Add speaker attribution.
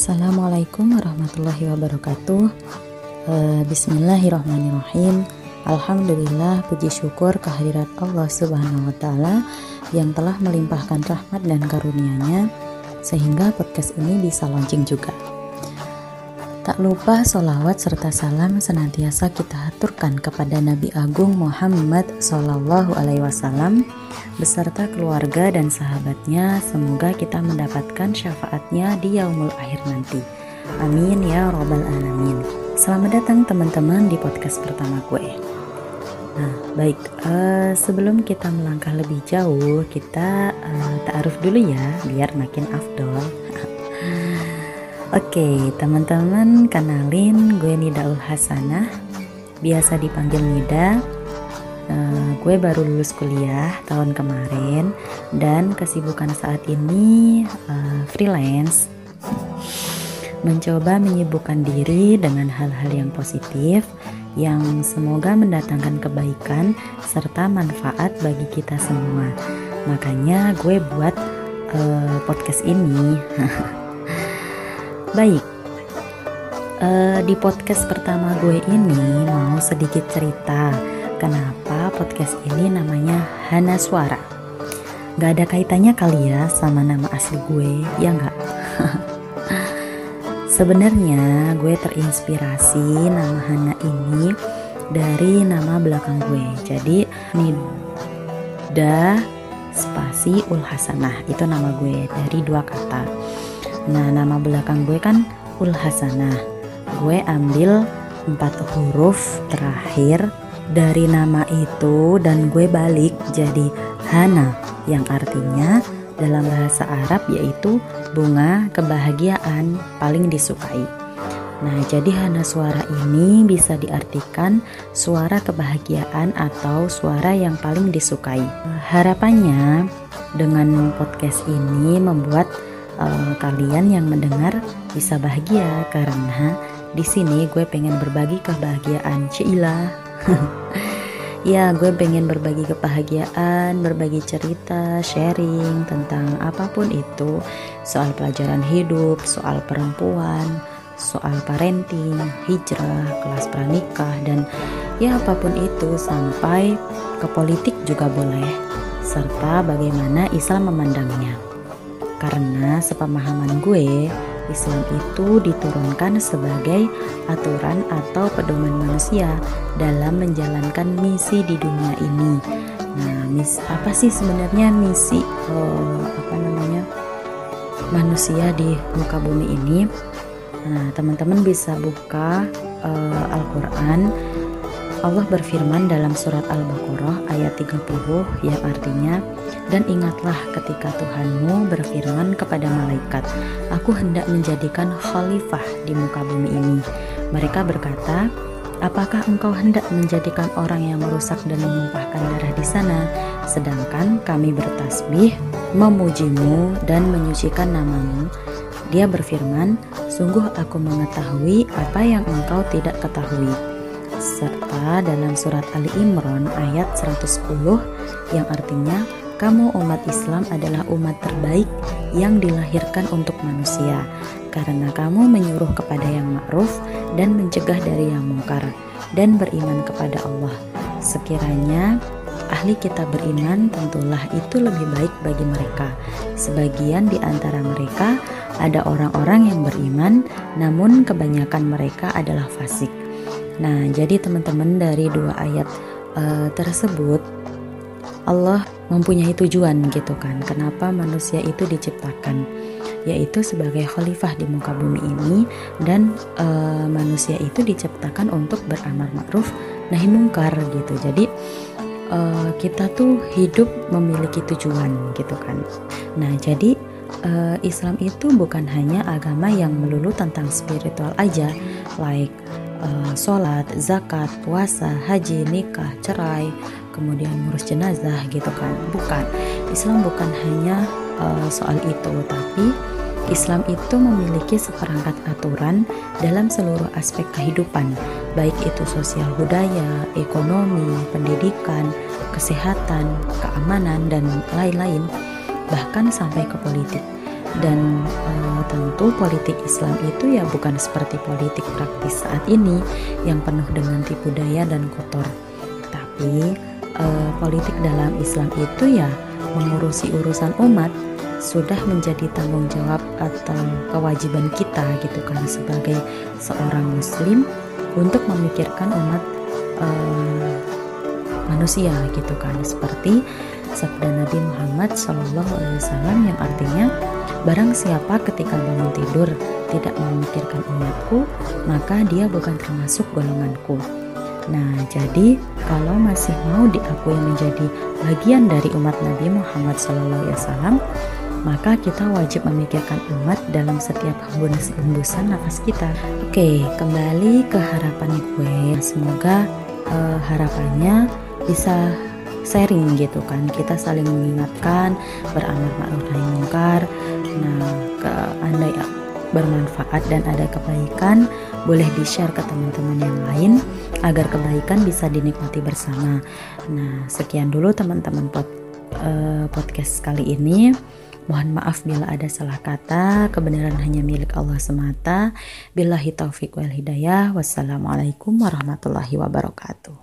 Speaker 1: Assalamualaikum warahmatullahi wabarakatuh. Uh, Bismillahirrahmanirrahim. Alhamdulillah puji syukur kehadirat Allah Subhanahu wa taala yang telah melimpahkan rahmat dan karunia-Nya sehingga podcast ini bisa launching juga. Tak lupa solawat serta salam senantiasa kita aturkan kepada Nabi Agung Muhammad Sallallahu Alaihi Wasallam beserta keluarga dan sahabatnya. Semoga kita mendapatkan syafaatnya di yaumul akhir nanti. Amin ya robbal alamin. Selamat datang teman-teman di podcast pertama gue. Nah, baik. Uh, sebelum kita melangkah lebih jauh, kita uh, taaruf dulu ya, biar makin afdol. Oke, teman-teman kenalin gue Nidaul Hasanah, biasa dipanggil Nida. Uh, gue baru lulus kuliah tahun kemarin dan kesibukan saat ini uh, freelance. Mencoba menyibukkan diri dengan hal-hal yang positif yang semoga mendatangkan kebaikan serta manfaat bagi kita semua. Makanya gue buat uh, podcast ini. Baik, uh, di podcast pertama gue ini mau sedikit cerita kenapa podcast ini namanya Hana Suara. Gak ada kaitannya kali ya sama nama asli gue, ya nggak? Sebenarnya gue terinspirasi nama Hana ini dari nama belakang gue. Jadi Nida spasi Ul Hasanah itu nama gue dari dua kata Nah, nama belakang gue kan Ul Hasanah. Gue ambil empat huruf terakhir dari nama itu dan gue balik jadi Hana yang artinya dalam bahasa Arab yaitu bunga kebahagiaan paling disukai. Nah, jadi hana suara ini bisa diartikan suara kebahagiaan atau suara yang paling disukai. Harapannya dengan podcast ini membuat uh, kalian yang mendengar bisa bahagia karena di sini gue pengen berbagi kebahagiaan Cila. ya, gue pengen berbagi kebahagiaan, berbagi cerita, sharing tentang apa pun itu, soal pelajaran hidup, soal perempuan, soal parenting, hijrah, kelas pranikah dan ya apa pun itu sampai ke politik juga boleh serta bagaimana Islam memandangnya. Karena sepemahaman gue, Islam itu diturunkan sebagai aturan atau pedoman manusia dalam menjalankan misi di dunia ini. Nah, mis apa sih sebenarnya misi uh, apa namanya manusia di muka bumi ini? Nah, teman-teman bisa buka uh, Al-Qur'an Allah berfirman dalam surat Al-Baqarah ayat 30 yang artinya dan ingatlah ketika Tuhanmu berfirman kepada malaikat aku hendak menjadikan khalifah di muka bumi ini mereka berkata apakah engkau hendak menjadikan orang yang merusak dan menumpahkan darah di sana? Sedangkan kami bertasbih memujimu dan menyucikan namamu. Dia berfirman sungguh aku mengetahui apa yang engkau tidak ketahui serta dalam surat Ali Imran ayat 110 yang artinya kamu umat Islam adalah umat terbaik yang dilahirkan untuk manusia karena kamu menyuruh kepada yang ma'ruf dan mencegah dari yang mungkar dan beriman kepada Allah. Sekiranya ahli kita beriman tentulah itu lebih baik bagi mereka. Sebagian di antara mereka ada orang-orang yang beriman namun kebanyakan mereka adalah fasik. Nah, jadi teman-teman dari dua ayat uh, tersebut Allah mempunyai tujuan gitu kan. Kenapa manusia itu diciptakan? Yaitu sebagai khalifah di muka bumi ini dan uh, manusia itu diciptakan untuk beramal ma'ruf nahi mungkar gitu. Jadi uh, kita tuh hidup memiliki tujuan gitu kan. Nah, jadi Islam itu bukan hanya agama yang melulu tentang spiritual aja, like uh, sholat, zakat, puasa, haji, nikah, cerai, kemudian ngurus jenazah gitu kan. Bukan. Islam bukan hanya uh, soal itu, tapi Islam itu memiliki seperangkat aturan dalam seluruh aspek kehidupan, baik itu sosial budaya, ekonomi, pendidikan, kesehatan, keamanan, dan lain-lain, bahkan sampai ke politik. Dan e, tentu politik Islam itu ya bukan seperti politik praktis saat ini yang penuh dengan tipu daya dan kotor. Tapi e, politik dalam Islam itu ya mengurusi urusan umat sudah menjadi tanggung jawab atau kewajiban kita gitu kan sebagai seorang muslim untuk memikirkan umat uh, manusia gitu kan. Seperti sabda Nabi Muhammad Shallallahu Alaihi Wasallam yang artinya barang siapa ketika bangun tidur tidak memikirkan umatku maka dia bukan termasuk golonganku Nah, jadi kalau masih mau diakui menjadi bagian dari umat Nabi Muhammad SAW, maka kita wajib memikirkan umat dalam setiap hembusan nafas kita. Oke, kembali ke harapan gue. Semoga uh, harapannya bisa sharing gitu kan. Kita saling mengingatkan, beramal ma'ruf nahi mungkar. Bermanfaat dan ada kebaikan, boleh di-share ke teman-teman yang lain agar kebaikan bisa dinikmati bersama. Nah, sekian dulu teman-teman pod, uh, podcast kali ini. Mohon maaf bila ada salah kata, kebenaran hanya milik Allah semata. Billahi taufiq wal hidayah. Wassalamualaikum warahmatullahi wabarakatuh.